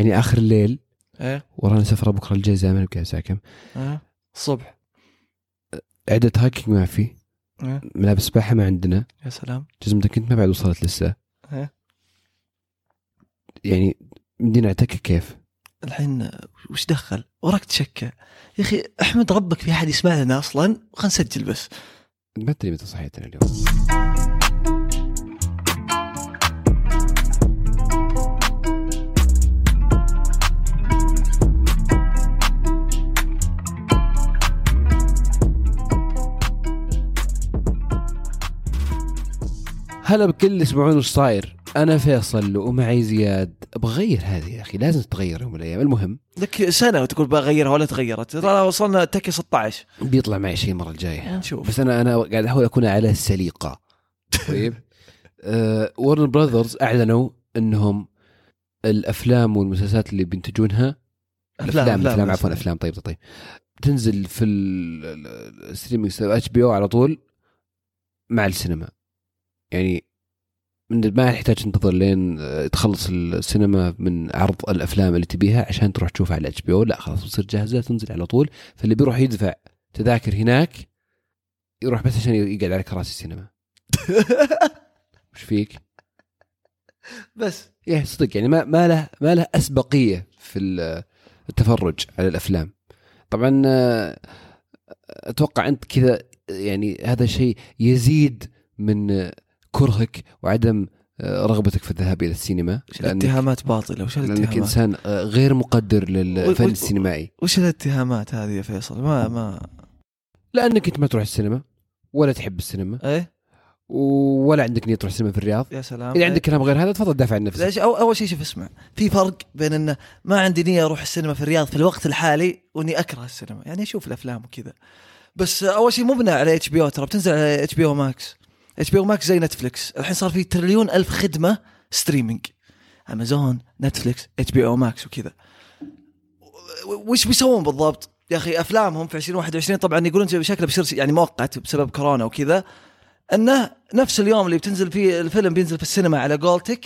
يعني آخر الليل. إيه. ورانا سفرة بكرة الجيزه ما نبقى الساعة كم إيه. الصبح عدة هايكنج ما في. إيه. ملابس سباحة ما عندنا. يا سلام. جزمتك انت ما بعد وصلت لسه. إيه. يعني مدينا نعتكك كيف. الحين وش دخل؟ وراك تشكى. يا أخي أحمد ربك في أحد يسمع لنا أصلا؟ خلينا نسجل بس. ما أدري متى صحيت أنا اليوم. هلا بكل يسمعون وش صاير؟ أنا فيصل ومعي زياد. بغير هذه يا أخي لازم تتغير يوم من الأيام. المهم. لك سنة وتقول بغيرها ولا تغيرت. ترى وصلنا حلقة 16 بيطلع معي شيء المرة الجاية. نشوف بس أنا أنا قاعد أحاول أكون على السليقة. طيب. آه Warner Brothers أعلنوا إنهم الأفلام والمسلسلات اللي بينتجونها. الأفلام الأفلام عفوا أفلام. طيب طيب تنزل في ال streaming HBO على طول مع السينما. يعني من ما يحتاج تنتظر لين آه، تخلص السينما من عرض الأفلام اللي تبيها عشان تروح تشوفها على HBO. لا خلاص بتصير جاهزة تنزل على طول. فاللي بيروح يدفع تذاكر هناك يروح بس عشان يقعد على كراسي السينما. وش فيك؟ بس. إيه صدق يعني ما ما له ما له أسبقية في ال- التفرج على الأفلام. طبعا آه، أتوقع أنت كذا يعني هذا شيء يزيد من آه، كرهك وعدم آه، رغبتك في الذهاب إلى السينما الاتهامات باطلة؟ وش لأنك الاتهامات؟ إنسان آه، غير مقدر للفن و- السينمائي. وش الاتهامات هذه يا فيصل؟ ما ما لأنك أنت ما تروح السينما ولا تحب السينما. إيه؟ ولا عندك نية تروح السينما في الرياض. يا سلام. إذا عندك كلام غير هذا تفضل دافع عن نفسك. ليش؟ أو أول شيء شوف اسمع. في فرق بين انه ما عندي نية أروح السينما في الرياض في الوقت الحالي وإني أكره السينما. يعني أشوف الأفلام وكذا. بس أول شيء مبنى على HBO ترى بتنزل على إتش بي أو ماكس. اتش بي أو ماكس زي Netflix الحين صار في تريليون ألف خدمة streaming Amazon Netflix HBO Max وكذا. وش بيسوون بالضبط؟ يا أخي أفلامهم في 2021 طبعا يقولون شكله بيصير يعني مؤقت بسبب كورونا وكذا. انه نفس اليوم اللي بتنزل فيه الفيلم بينزل في السينما على جولتك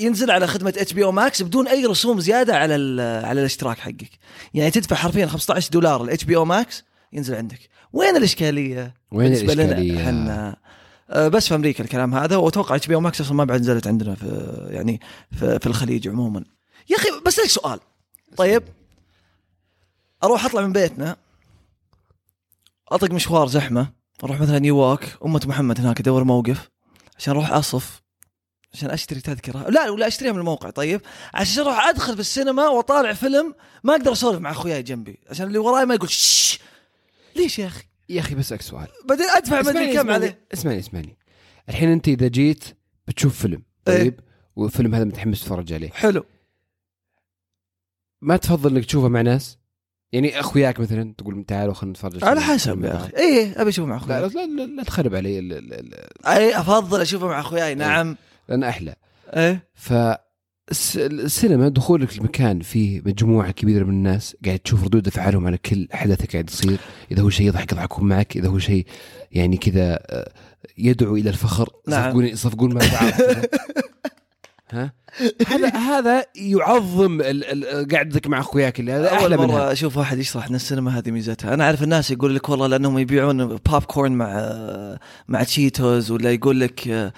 ينزل على خدمة HBO Max بدون أي رسوم زيادة على على الاشتراك حقك. يعني تدفع حرفيا 15 دولار ال HBO Max ينزل عندك. وين الإشكالية؟ وين بالنسبة لنا الإشكالية؟ إحنا. آه، بس في أمريكا الكلام هذا وأتوقع HBO Max أصلا ما بعد نزلت عندنا في يعني في, في الخليج عموما. يا أخي بس لك سؤال. طيب أروح أطلع من بيتنا أطق مشوار زحمة أروح مثلا نيويورك أمة محمد هناك ادور موقف عشان أروح أصف عشان أشتري تذكرة. لا ولا أشتريها من الموقع طيب. عشان أروح أدخل في السينما وأطالع فيلم ما أقدر أسولف مع أخوياي جنبي عشان اللي وراي ما يقول شش ليش يا أخي؟ يا أخي بسألك سؤال. بعدين أدفع اسمعني كم عليه. اسمعني اسمعني. الحين أنت إذا جيت بتشوف فيلم إيه. طيب؟ والفيلم هذا متحمس تتفرج عليه. حلو. ما تفضل إنك تشوفه مع ناس؟ يعني أخوياك مثلا تقول تعالوا خلينا نتفرج على حسب يا. أخي. إيه أبي أشوف مع لا لا, اخوياي لا, لا, لا تخرب علي أي أفضل أشوفه مع أخوياي نعم. لأن أحلى. إيه. ف السينما دخولك لمكان فيه مجموعة كبيرة من الناس قاعد تشوف ردود أفعالهم على كل حدث قاعد يصير إذا هو شيء يضحك يضحكون معك إذا هو شيء يعني كذا آه، يدعو إلى الفخر. نعم. يصفقون يصفقون مع بعض. ها؟ هذا هذا يعظم قعدتك مع أخوياك اللي هذا أول أحلى مرة منها. أشوف واحد يشرح ان السينما هذه ميزتها. أنا أعرف الناس يقول لك والله لأنهم يبيعون بوب كورن مع مع تشيتوز ولا يقول لك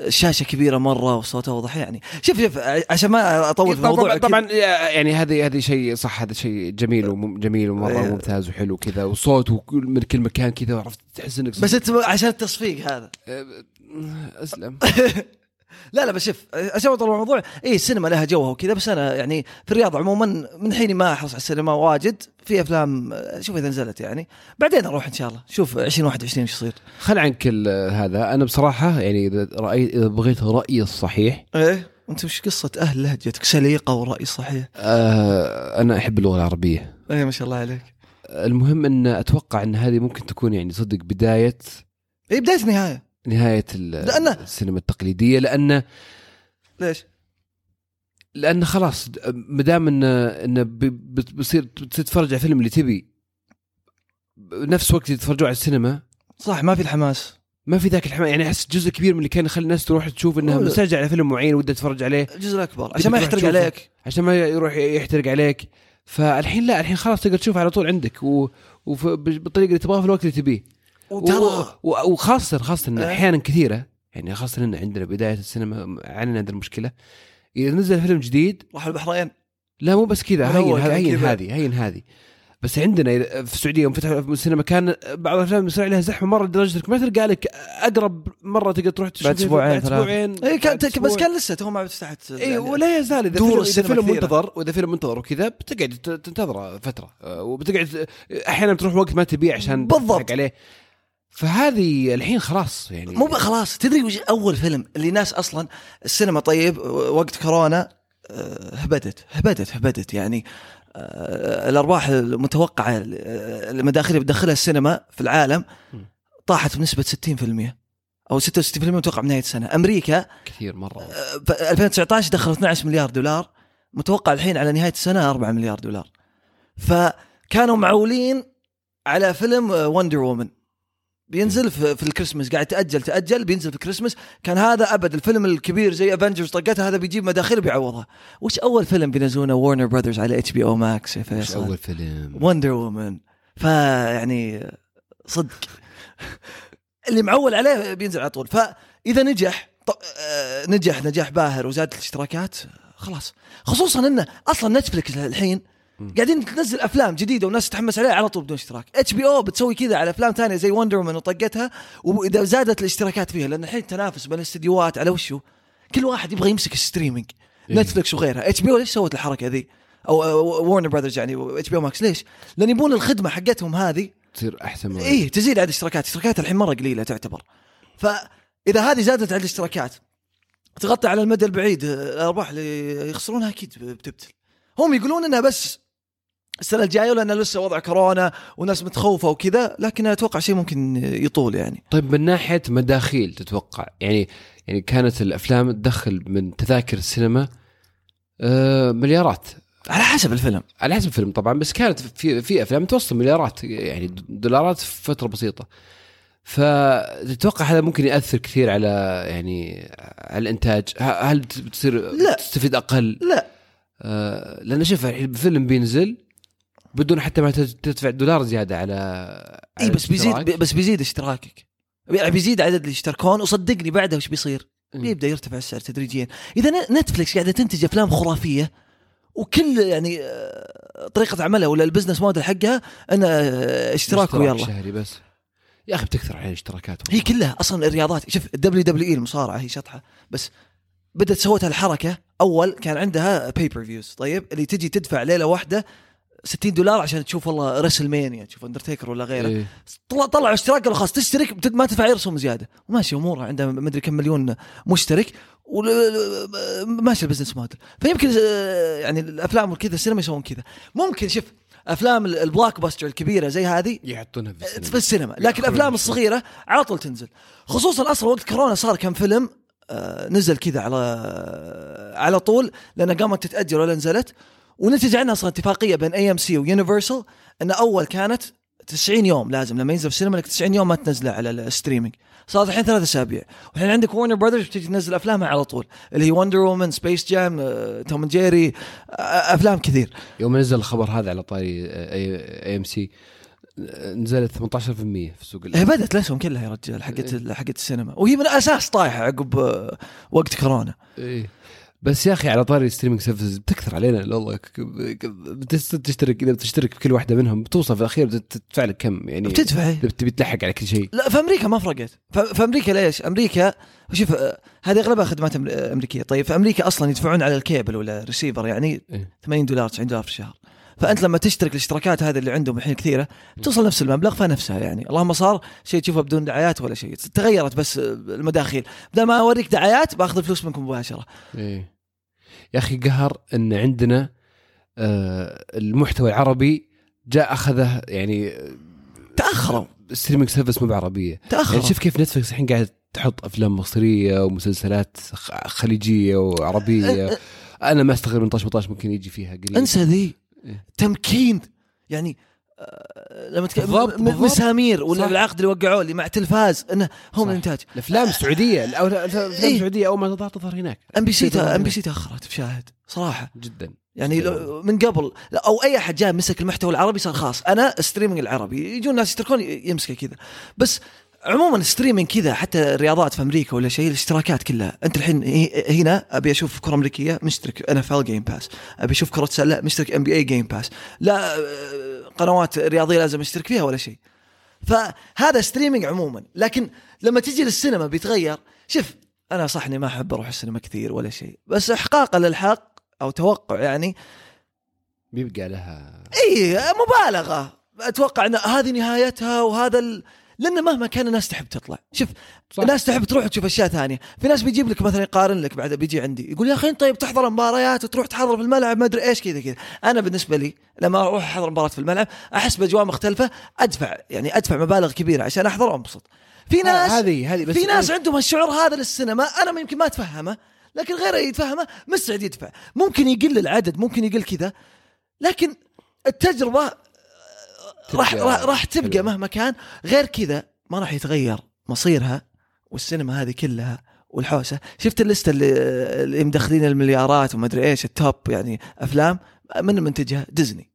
الشاشه كبيرة مرة والصوت اوضح يعني شوف شوف عشان ما أطول في الموضوع طبعا, يعني هذه هذه شيء صح هذا شيء جميل وجميل ومرة إيه. ممتاز وحلو كذا وصوت وكل من كل مكان كذا عرفت تحس إنك بس أنت عشان التصفيق هذا آه، أسلم لا لا بس شوف عشان اطول الموضوع اي السينما لها جوها وكذا بس أنا يعني في الرياض عموما من حيني ما أحرص على السينما واجد في أفلام شوف إذا نزلت يعني. بعدين أروح إن شاء الله شوف 2021 إيش يصير. خل عنك هذا. أنا بصراحة يعني إذا رايت إذا بغيت رايي الصحيح إيه أنت وش قصة أهل لهجتك؟ سليقة ورأي صحيح. آه أنا أحب اللغة العربية. إيه ما شاء الله عليك. المهم إن أتوقع إن هذه ممكن تكون يعني صدق بداية إيه بداية نهاية. نهاية لأنه- السينما التقليدية لأن ليش؟ لأن خلاص ما دام ان إن ب- بت- بتصير تتفرج على الفيلم اللي تبي بنفس وقت يتفرجوا على السينما صح ما في الحماس ما في ذاك الحماس يعني أحس جزء كبير من اللي كان يخلي الناس تروح تشوف إنها أوه. مستعجل على فيلم معين ودها تتفرج عليه الجزء الأكبر عشان ما يحترق. عليك عشان ما يروح يحترق عليك فالحين لا الحين خلاص تقدر تشوف على طول عندك و... وبالطريقه اللي تبغاها في الوقت اللي تبيه وترى. وخاصه خاصة إن أه. أحيانا كثيرة يعني خاصة إن عندنا بداية السينما عانينا هذه المشكلة إذا نزل فيلم جديد راح البحرين لا مو بس كذا هين هين. هذه هين هذه بس عندنا في السعودية يوم فتحوا السينما كان بعض الأفلام يصير عليها زحمة مرة لدرجة إنك ما تلقى لك أقرب مرة تقدر تروح تشوف بعد ثلاثة. أسبوعين اي كان بس. كان لسه تو ما فتحت اي يعني ولا يزال إذا دور فيلم, إذا فيلم. منتظر وإذا فيلم منتظر وكذا بتقعد تنتظره فترة آه، وبتقعد أحيانا بتروح وقت ما تبيه عشان بالضبط. عليه فهذه الحين خلاص يعني. مو خلاص تدري وش أول فيلم اللي ناس أصلا السينما طيب وقت كورونا آه، هبدت هبدت هبدت يعني. آه، الأرباح المتوقعة آه، المداخيل اللي بتدخلها السينما في العالم طاحت بنسبة 60% أو 66% متوقع بنهاية السنة. أمريكا كثير مرة. آه، ف 2019 دخل 12 مليار دولار متوقع الحين على نهاية السنة 4 مليار دولار. فكانوا معولين على فيلم Wonder Woman بينزل في, في الكريسماس قاعد تاجل تأجل بينزل في الكريسماس. كان هذا أبد الفيلم الكبير زي Avengers طقتها هذا بيجيب مداخيل بيعوضها وش أول فيلم بينزلونه؟ Warner Brothers على HBO Max يا فيصل. أول فيلم؟ Wonder Woman فيعني صدق. اللي معول عليه بينزل على طول. فإذا نجح آه، نجح نجاح باهر وزادت الاشتراكات خلاص. خصوصا إنه أصلا Netflix الحين. قاعدين تنزل أفلام جديدة والناس تتحمس عليها على طول بدون اشتراك. HBO بتسوي كذا على أفلام ثانية زي Wonder Woman وطقتها وإذا زادت الاشتراكات فيها لأن الحين تنافس بين الاستديوهات على وشو؟ كل واحد يبغى يمسك ال streaming إيه. Netflix وغيرها. HBO ليش سوت الحركة ذي؟ أو Warner Brothers يعني HBO Max ليش؟ لأن يبون الخدمة حقتهم هذه تصير أحسن من إيه تزيد عدد الاشتراكات الاشتراكات الحين مرة قليلة تعتبر. فإذا هذه زادت عدد الاشتراكات تغطي على المدى البعيد الارباح اللي يخسرونها أكيد بتبتل. هم يقولون إنها بس السنة الجاية لأن لسه وضع كورونا وناس متخوفة وكذا لكن أتوقع شيء ممكن يطول يعني. طيب من ناحية مداخيل تتوقع؟ يعني يعني كانت الأفلام تدخل من تذاكر السينما آه مليارات. على حسب الفيلم. على حسب الفيلم طبعا بس كانت في في أفلام توصل مليارات يعني دولارات في فترة بسيطة. فتتوقع هذا ممكن يأثر كثير على يعني على الإنتاج؟ هل بتصير لا. تستفيد أقل؟ لا. آه لأن شوف الحين فيلم بينزل بدون حتى ما تد- تدفع دولار زيادة على إي على بس بيزيد. بس بيزيد اشتراكك. يعني بيزيد عدد اللي يشتركون وصدقني بعدها وش بيصير؟ بيبدأ يرتفع السعر تدريجيا. إذا Netflix قاعدة تنتج أفلام خرافية وكل يعني آه، طريقة عملها ولا ال business model حقها انه آه، اشتراك ويلا. شهري بس. يا أخي بتكثر عليه الاشتراكات. هي كلها أصلا الرياضات. شوف ال WWE المصارعة هي شطحة. بس بدأت سوت الحركه أول كان عندها pay-per-views طيب؟ اللي تجي تدفع ليلة واحدة 60 دولار عشان تشوف والله WrestleMania تشوف اندرتيكر ولا غيره. إيه. طلع طلعوا اشتراك قالوا خلاص تشترك ما تدفع أي رسوم زيادة. وماشي أمورها. عندها مدري كم مليون مشترك. وماشي ال business model فيمكن آه، يعني الأفلام وكذا السينما يسوون كذا. ممكن شوف أفلام ال- ال blockbuster الكبيرة زي هذه يحطونها في السينما. في السينما. لكن الأفلام. الصغيرة على طول تنزل. خصوصا أصلا وقت كورونا صار كم فيلم آه، نزل كذا على على طول لأن قامت تتاجل ولا نزلت. ونتج عنها أصلا اتفاقية بين AMC و Universal إن أول كانت 90 يوم لازم لما ينزل في السينما لك 90 يوم ما تنزله على ال streaming. صارت الحين ثلاث أسابيع. والحين عندك Warner Brothers بتجي تنزل أفلامها على طول اللي هي Wonder Woman Space Jam Tom Jerry أفلام كثير. يوم نزل الخبر هذا على طاري AMC نزلت 18% في سوق هي ال- بدأت الاسهم كلها يا رجال حقت حقت السينما. وهي من الأساس طايحة عقب آه، وقت كورونا. إيه. بس يا أخي على طاري streaming services بتكثر علينا والله ك- ك- بتس- تشترك إذا بتشترك في كل واحدة منهم بتوصل في الأخير بتدفع لك كم يعني بتدفع. تبي تلحق على كل شيء لا في أمريكا ما فرقت في أمريكا ليش؟ أمريكا شوف آه، هذه أغلبها خدمات أمر- أمريكية طيب في أمريكا أصلا يدفعون على الكيبل ولا الريسيفر يعني إيه. 80 دولار 90 دولار في الشهر فأنت لما تشترك الاشتراكات هذه اللي عندهم الحين كثيرة توصل نفس المبلغ فنفسها يعني. اللهم صار شيء تشوفه بدون دعايات ولا شيء. تغيرت بس آه، المداخيل. بدل ما أوريك دعايات باخذ الفلوس منكم مباشرة. إيه. يا أخي قهر إن عندنا آه المحتوى العربي جاء أخذه يعني تأخروا. streaming service مو بعربية. تأخروا. يعني شوف كيف Netflix الحين قاعد تحط أفلام مصرية ومسلسلات خليجية وعربية. أنا ما أستغرب من طاش ما طاش ممكن يجي فيها قليل. انسى ذي. إيه. تمكين يعني آه، لما تك... مسامير ولا صح. العقد اللي وقعوه اللي مع تلفاز إنه هم. الانتاج الأفلام السعودية الأفلام إيه. السعودية أول ما تظهر تظهر هناك أم بي سي أم بي. سي تاخرت بشاهد صراحة جدا يعني لو- من قبل أو أي أحد جاء مسك المحتوى العربي صار خاص أنا streaming العربي يجون ناس يشتركون يمسكه كذا بس عموما streaming كذا حتى الرياضات في أمريكا ولا شيء الاشتراكات كلها. أنت الحين هنا أبي أشوف كرة أمريكية مشترك NFL Game Pass أبي أشوف كرة سلة مشترك NBA Game Pass لا قنوات رياضية لازم أشترك فيها ولا شيء. فهذا streaming عموما. لكن لما تجي للسينما بيتغير. شوف أنا صح إني ما أحب أروح السينما كثير ولا شيء. بس احقاقا للحق أو توقع يعني. بيبقى لها اي مبالغة. أتوقع إن هذه نهايتها وهذا ال... لأن مهما كان الناس تحب تطلع. شوف صح. الناس تحب تروح تشوف أشياء ثانية. في ناس بيجيب لك مثلا يقارن لك بعد بيجي عندي يقول يا أخي أنت طيب تحضر مباريات وتروح تحضر في الملعب ما أدري إيش كذا كذا. أنا بالنسبة لي لما أروح أحضر مباراة في الملعب أحس بأجواء مختلفة أدفع يعني أدفع مبالغ كبيرة عشان أحضر وأنبسط. في ناس هذه هذه في ناس عندهم هالشعور هذا للسينما أنا يمكن ما أتفهمه لكن غيره يتفهمه مستعد يدفع. ممكن يقل العدد ممكن يقل كذا لكن التجربة راح راح, راح تبقى حلوة. مهما كان. غير كذا ما راح يتغير مصيرها والسينما هذه كلها والحوسة. شفت الليسته اللي, اللي مدخلين المليارات وما أدري إيش ال top يعني أفلام من منتجها؟ Disney.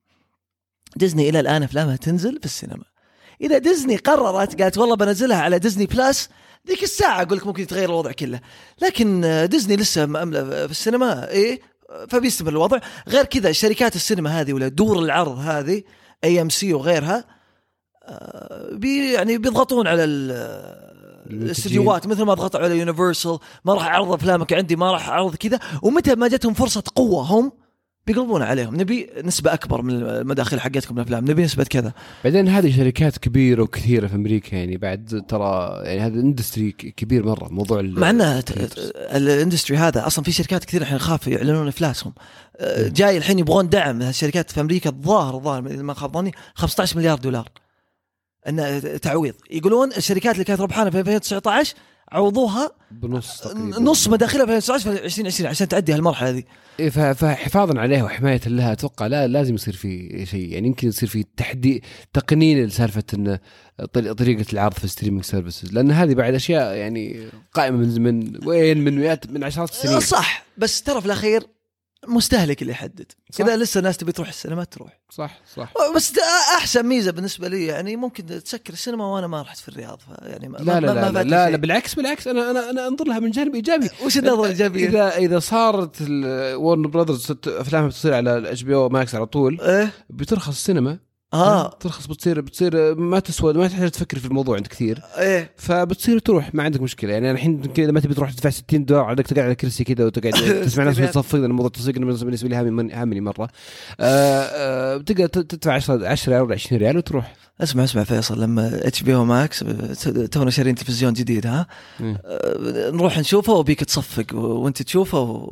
Disney إلى الآن أفلامها تنزل في السينما. إذا ديزني قررت قالت والله بنزلها على Disney Plus ذيك الساعة أقول لك ممكن يتغير الوضع كله. لكن ديزني لسه مأملة في السينما إيه؟ فبيستمر الوضع. غير كذا شركات السينما هذه ولا دور العرض هذه AMC وغيرها آه، بي يعني بيضغطون على. الاستديوهات مثل ما ضغطوا على Universal ما راح أعرض أفلامك عندي ما راح أعرض كذا ومتى ما جتهم فرصة قوة هم بيقلبون عليهم. نبي نسبة أكبر من المداخيل حقتكم الأفلام. نبي نسبة كذا. بعدين هذه شركات كبيرة وكثيرة في أمريكا يعني بعد ترى يعني هذا industry كبير مرة موضوع مع ت- الاندستري هذا أصلا في شركات كثير الحين خاف يعلنون إفلاسهم. آه، جاي الحين يبغون دعم. الشركات في أمريكا الظاهر الظاهر ما خاب ظني 15 مليار دولار. إنه تعويض. يقولون الشركات اللي كانت ربحانة في 2019 عوضوها بنص تقريبا. نص مداخلها في 2019 في 2020 عشان تعدي هالمرحلة ذي إيه، فحفاظا عليها وحماية لها أتوقع لا لازم يصير في شيء. يعني يمكن يصير في تحديد تقنين لسالفة إن طري- طريقة العرض في streaming services لأن هذه بعد أشياء يعني قائمة من من وين من مئات من عشرات السنين. صح بس ترى في الأخير مستهلك اللي يحدد. اذا لسه الناس تبي تروح السينما تروح صح صح بس أحسن ميزة بالنسبة لي يعني ممكن تسكر السينما وأنا ما رحت في الرياض يعني ما لا لا ما- لا ما لا, لا. لا بالعكس بالعكس أنا أنا أنا أنظر لها من جانب إيجابي وش النظره الإيجابية؟ إذا إذا صارت Warner Brothers أفلامها بتصير على ال HBO Max على طول إيه بترخص السينما آه. ترخص بتصير بتصير ما تسوى ما تحتاج تفكر في الموضوع انت كثير. إيه. فبتصير تروح ما عندك مشكلة. يعني الحين كذا ما تبي تروح تدفع 60 دولار عليك تقعد على كرسي كذا وتقعد تسمع ناس. بتصفق لأن موضوع التصفيق بالنسبة لي هامني هامني مرة. آه، آه، بتقدر تدفع 10 10 ريال ولا 20 ريال وتروح. اسمع اسمع فيصل لما HBO Max تونا شارين تلفزيون جديد ها؟ مم. آه، نروح نشوفه وبيك تصفق وانت تشوفه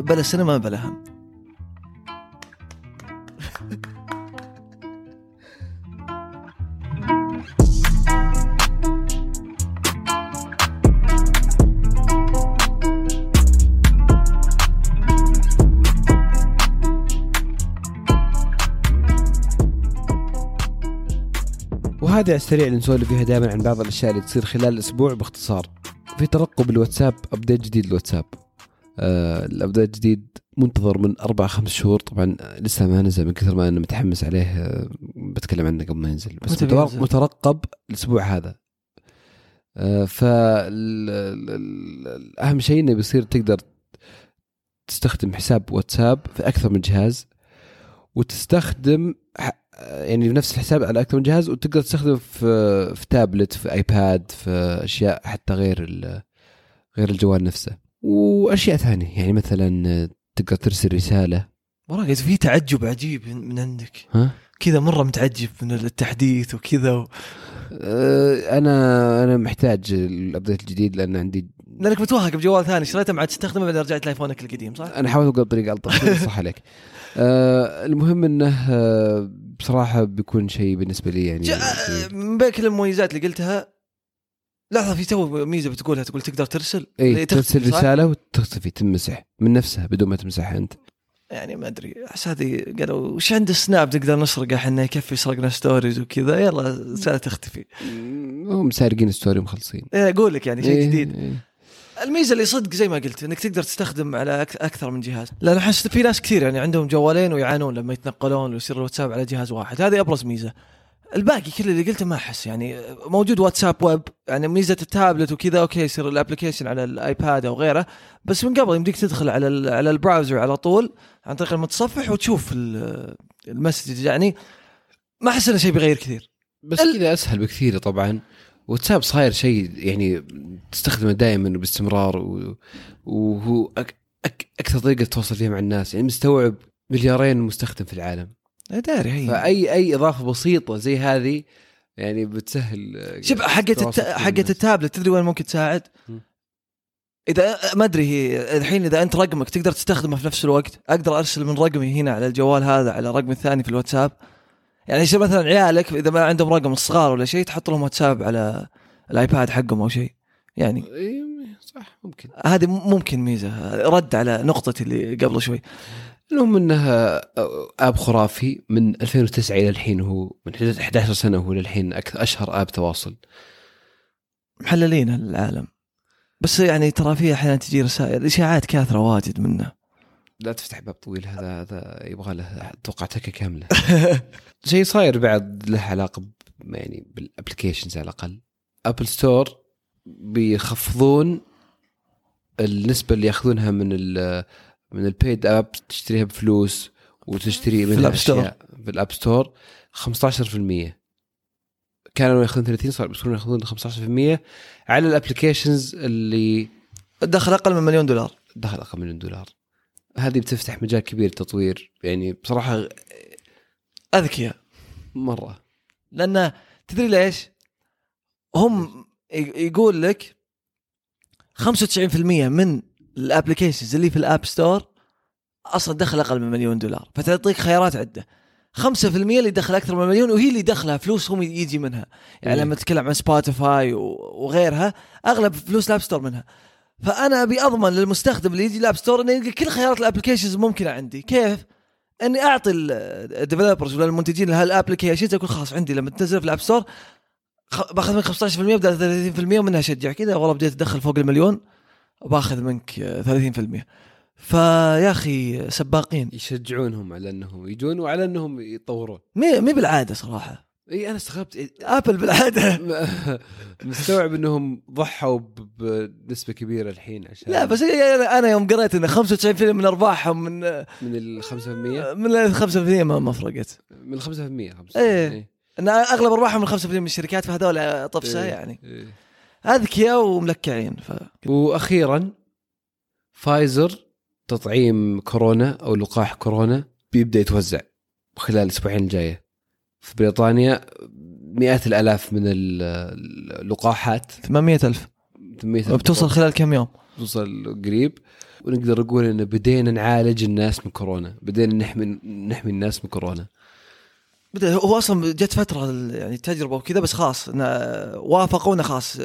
بلا سينما بلا هم. على السريع اللي نسولف فيها دائما عن بعض الأشياء اللي تصير خلال الأسبوع باختصار. في ترقب الواتساب update جديد الواتساب. آه ال update الجديد منتظر من أربع خمس شهور. طبعا لسه ما نزل من كثر ما أنا متحمس عليه آه بتكلم عنه قبل ما ينزل. بس مترقب, الأسبوع هذا. آه فاهم شيء إنه بيصير تقدر تستخدم حساب واتساب في أكثر من جهاز وتستخدم يعني نفس الحساب على أكثر من جهاز وتقدر تستخدمه في في تابلت في آيباد في أشياء حتى غير غير الجوال نفسه. وأشياء ثانية يعني مثلا تقدر ترسل رسالة. والله في تعجب عجيب من عندك. ها؟ كذا مرة متعجب من التحديث وكذا و... أه، أنا أنا محتاج الأبديت الجديد لأن عندي لأنك متوهق بجوال ثاني شريته ما عاد تستخدمه بعدين رجعت لآيفونك القديم صح؟ أنا حاولت أقول طريقه الطف صح عليك. أه المهم إنه أه، بصراحة بيكون شيء بالنسبة لي يعني. من بين كل المميزات اللي قلتها لحظة في تو ميزة بتقولها تقول تقدر ترسل إي ترسل؟ رسالة وتختفي تمسح من نفسها بدون ما تمسحها أنت يعني ما أدري أحس هذه قالوا وش عند السناب نقدر نسرقه إحنا يكفي سرقنا stories وكذا يلا رساله تختفي هم سارقين story مخلصين إيه، أقول لك يعني شيء إيه، جديد إيه. الميزة اللي صدق زي ما قلت إنك تقدر تستخدم على أكثر من جهاز. لأن أحس في ناس كثير يعني عندهم جوالين ويعانون لما يتنقلون ويصير الواتساب على جهاز واحد. هذه أبرز ميزة. الباقي كل اللي قلته ما أحس يعني موجود واتساب ويب يعني ميزة التابلت وكذا okay يصير ال application على الآيباد أو غيره بس من قبل يمديك تدخل على على ال browser على طول عن طريق المتصفح وتشوف ال- ال message. يعني ما أحس إنه شيء بيغير كثير. بس ال- كذا أسهل بكثير طبعا. واتساب صاير شيء يعني تستخدمه دائما وباستمرار وهو أك أك أكثر طريقة تتواصل فيها مع الناس. يعني مستوعب مليارين مستخدم في العالم. داري هي. فاي أي إضافة بسيطة زي هذه يعني بتسهل شوف حقت الت... بين حقت. التابلت تدري وين ممكن تساعد؟ إذا ما أدري هي الحين إذا أنت رقمك تقدر تستخدمه في نفس الوقت. أقدر أرسل من رقمي هنا على الجوال هذا على رقمي الثاني في الواتساب. يعني مثلا عيالك إذا ما عندهم رقم الصغار ولا شيء تحط لهم واتساب على الآيباد حقهم أو شيء. يعني صح ممكن. هذه ممكن ميزة. رد على نقطتي اللي قبل شوي. المهم انها آب خرافي من 2009 إلى الحين هو من 11 سنة هو للحين أكثر أشهر آب تواصل. محللين العالم. بس يعني ترى في أحيانا تجي رسائل الاشاعات كاثرة واجد منه. لا تفتح باب طويل هذا هذا يبغى له أتوقع تكية كاملة. شيء صاير بعد له علاقة يعني بال applications على الأقل. Apple Store بيخفضون النسبة اللي ياخذونها من ال من ال paid app تشتريها بفلوس وتشتري منها ال App Store. أشياء. في ال App Store 15% كانوا ياخذون 30 صار بيصيرون ياخذون 15% على ال applications اللي الدخل أقل من مليون دولار. دخل أقل من مليون دولار. هذه بتفتح مجال كبير للتطوير يعني بصراحة أذكياء مرة. لأن تدري ليش؟ هم يقول لك 95% من ال applications اللي في ال App Store أصلا دخل أقل من مليون دولار. فتعطيك خيارات عدة. 5% اللي دخل أكثر من مليون وهي اللي دخلها فلوس هم يجي منها. يعني مم. لما تتكلم عن Spotify وغيرها أغلب فلوس ال App Store منها. فأنا أبي أضمن للمستخدم اللي يجي ال App Store إنه يلقى كل خيارات ال applications ممكنة عندي. كيف؟ إني أعطي ال developers ولا المنتجين لهال applications أقول خلاص عندي لما تنزل في ال App Store باخذ منك 15% بدل 30% ومنها اشجع كذا والله بديت أدخل فوق المليون باخذ منك آه، 30% فيا أخي سباقين. يشجعونهم على إنهم يجون وعلى إنهم يطورون. مي مي بالعادة صراحة. إي أنا استغربت آبل بالعادة مستوعب إنهم ضحوا بنسبة كبيرة الحين عشان لا بس أنا يوم قريت إن 95% من أرباحهم من من ال 5% من ال 5% ما ما فرقت من ال 5% 5% إيه. إن أغلب أرباحهم من 5% من الشركات فهذول طفسه إيه. يعني إيه. اذكياء وملكعين ف وأخيرا فايزر تطعيم كورونا أو لقاح كورونا بيبدأ يتوزع خلال الأسبوعين الجاية في بريطانيا مئات الآلاف من ال- اللقاحات. 800 ألف. 800 وبتوصل خلال كم يوم؟ توصل قريب. ونقدر نقول إن بدينا نعالج الناس من كورونا. بدينا نحمي نحمي الناس من كورونا. بدأ هو أصلا جت فترة يعني تجربة وكذا بس خلاص وافقونا خلاص.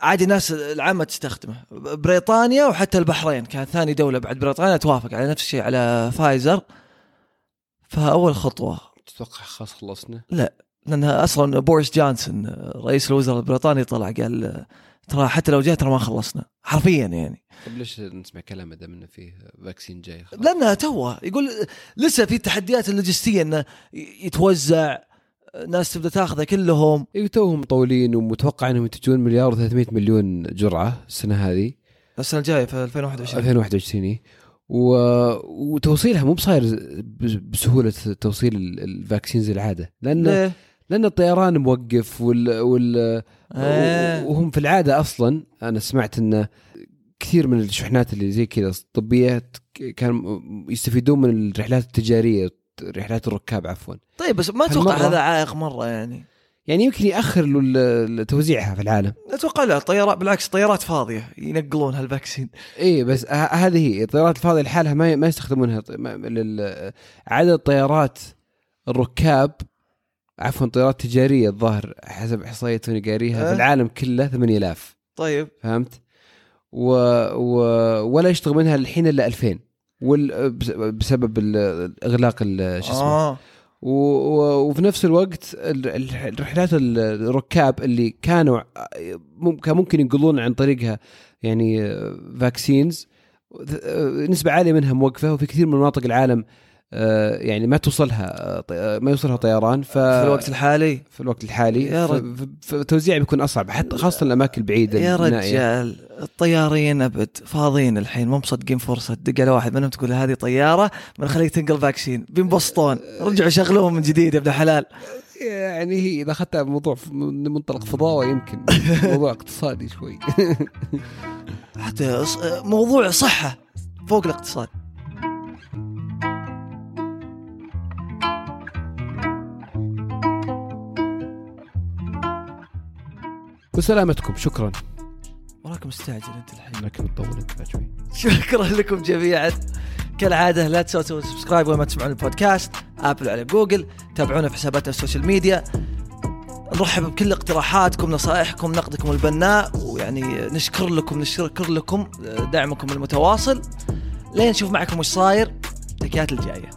عادي الناس العامة تستخدمه. بريطانيا وحتى البحرين. كانت ثاني دولة بعد بريطانيا توافق على نفس الشيء على فايزر. فأول خطوة تتوقع خلاص خلصنا؟ لانها أصلا بوريس جونسون رئيس الوزراء البريطاني طلع قال ترى حتى لو جاء ترى ما خلصنا حرفيا يعني. طيب ليش نسمع كلامه دام إنه فيه vaccine جاي خلاص؟ لانها توه يقول لسه في تحديات اللوجستية إنه يتوزع ناس تبدأ تاخذه كلهم. اي توهم مطولين ومتوقع إنهم ينتجون مليار و300 مليون جرعة السنة هذه. السنة الجاية في 2021 2021 إيه. و... وتوصيلها مو بصاير بسهولة توصيل ال- ال vaccines العادة لأن؟ لأن الطيران موقف وال, وال... آه. وهم في العادة أصلا أنا سمعت انه كثير من الشحنات اللي زي كذا الطبية كانوا يستفيدون من الرحلات التجارية رحلات الركاب عفوا طيب بس ما أتوقع هذا عائق مرة يعني يعني يمكن يأخر له توزيعها في العالم. أتوقع لا الطيارات بالعكس الطيارات فاضية ينقلون هال vaccine. اي بس هذه هي. الطيارات الفاضية لحالها ما ما يستخدمونها. عدد طيارات الركاب عفوا طيارات تجارية الظاهر حسب إحصائية توني قاريها أه. في العالم كله 8000 طيب. فهمت؟ و... و... ولا يشتغل منها الحين إلا 2000 وال... بس- بسبب ال- إغلاق ال- شو اسمه؟ آه. وفي نفس الوقت الرحلات الركاب اللي كانوا كان ممكن ينقلون عن طريقها يعني vaccines نسبة عالية منها موقفة وفي كثير من مناطق العالم آه، يعني ما توصلها آه، ما يوصلها طيران ف في الوقت الحالي؟ في الوقت الحالي يا رج... فالتوزيع بيكون أصعب حتى خاصة الأماكن البعيدة يا رجال الطيارين أبد فاضيين الحين مو مصدقين فرصة تدق على واحد منهم تقول هذه طيارة بنخليك تنقل vaccine بينبسطون رجعوا شغلوهم من جديد يا ابن الحلال يعني هي إذا أخذتها موضوع من منطلق فضاوة يمكن موضوع اقتصادي شوي. حتى موضوع صحة فوق الاقتصاد. وسلامتكم شكرا. وراك مستعجل أنت الحين. لكن تطول انت شوي. شكرا لكم جميعا. كالعادة لا تنسوا تسووا سبسكرايب وما تسمعون البودكاست. Apple على جوجل تابعونا في حساباتنا ال social media نرحب بكل اقتراحاتكم نصائحكم نقدكم البناء. ويعني نشكر لكم نشكر لكم دعمكم المتواصل. لين نشوف معكم وش صاير. تكيات الجاية.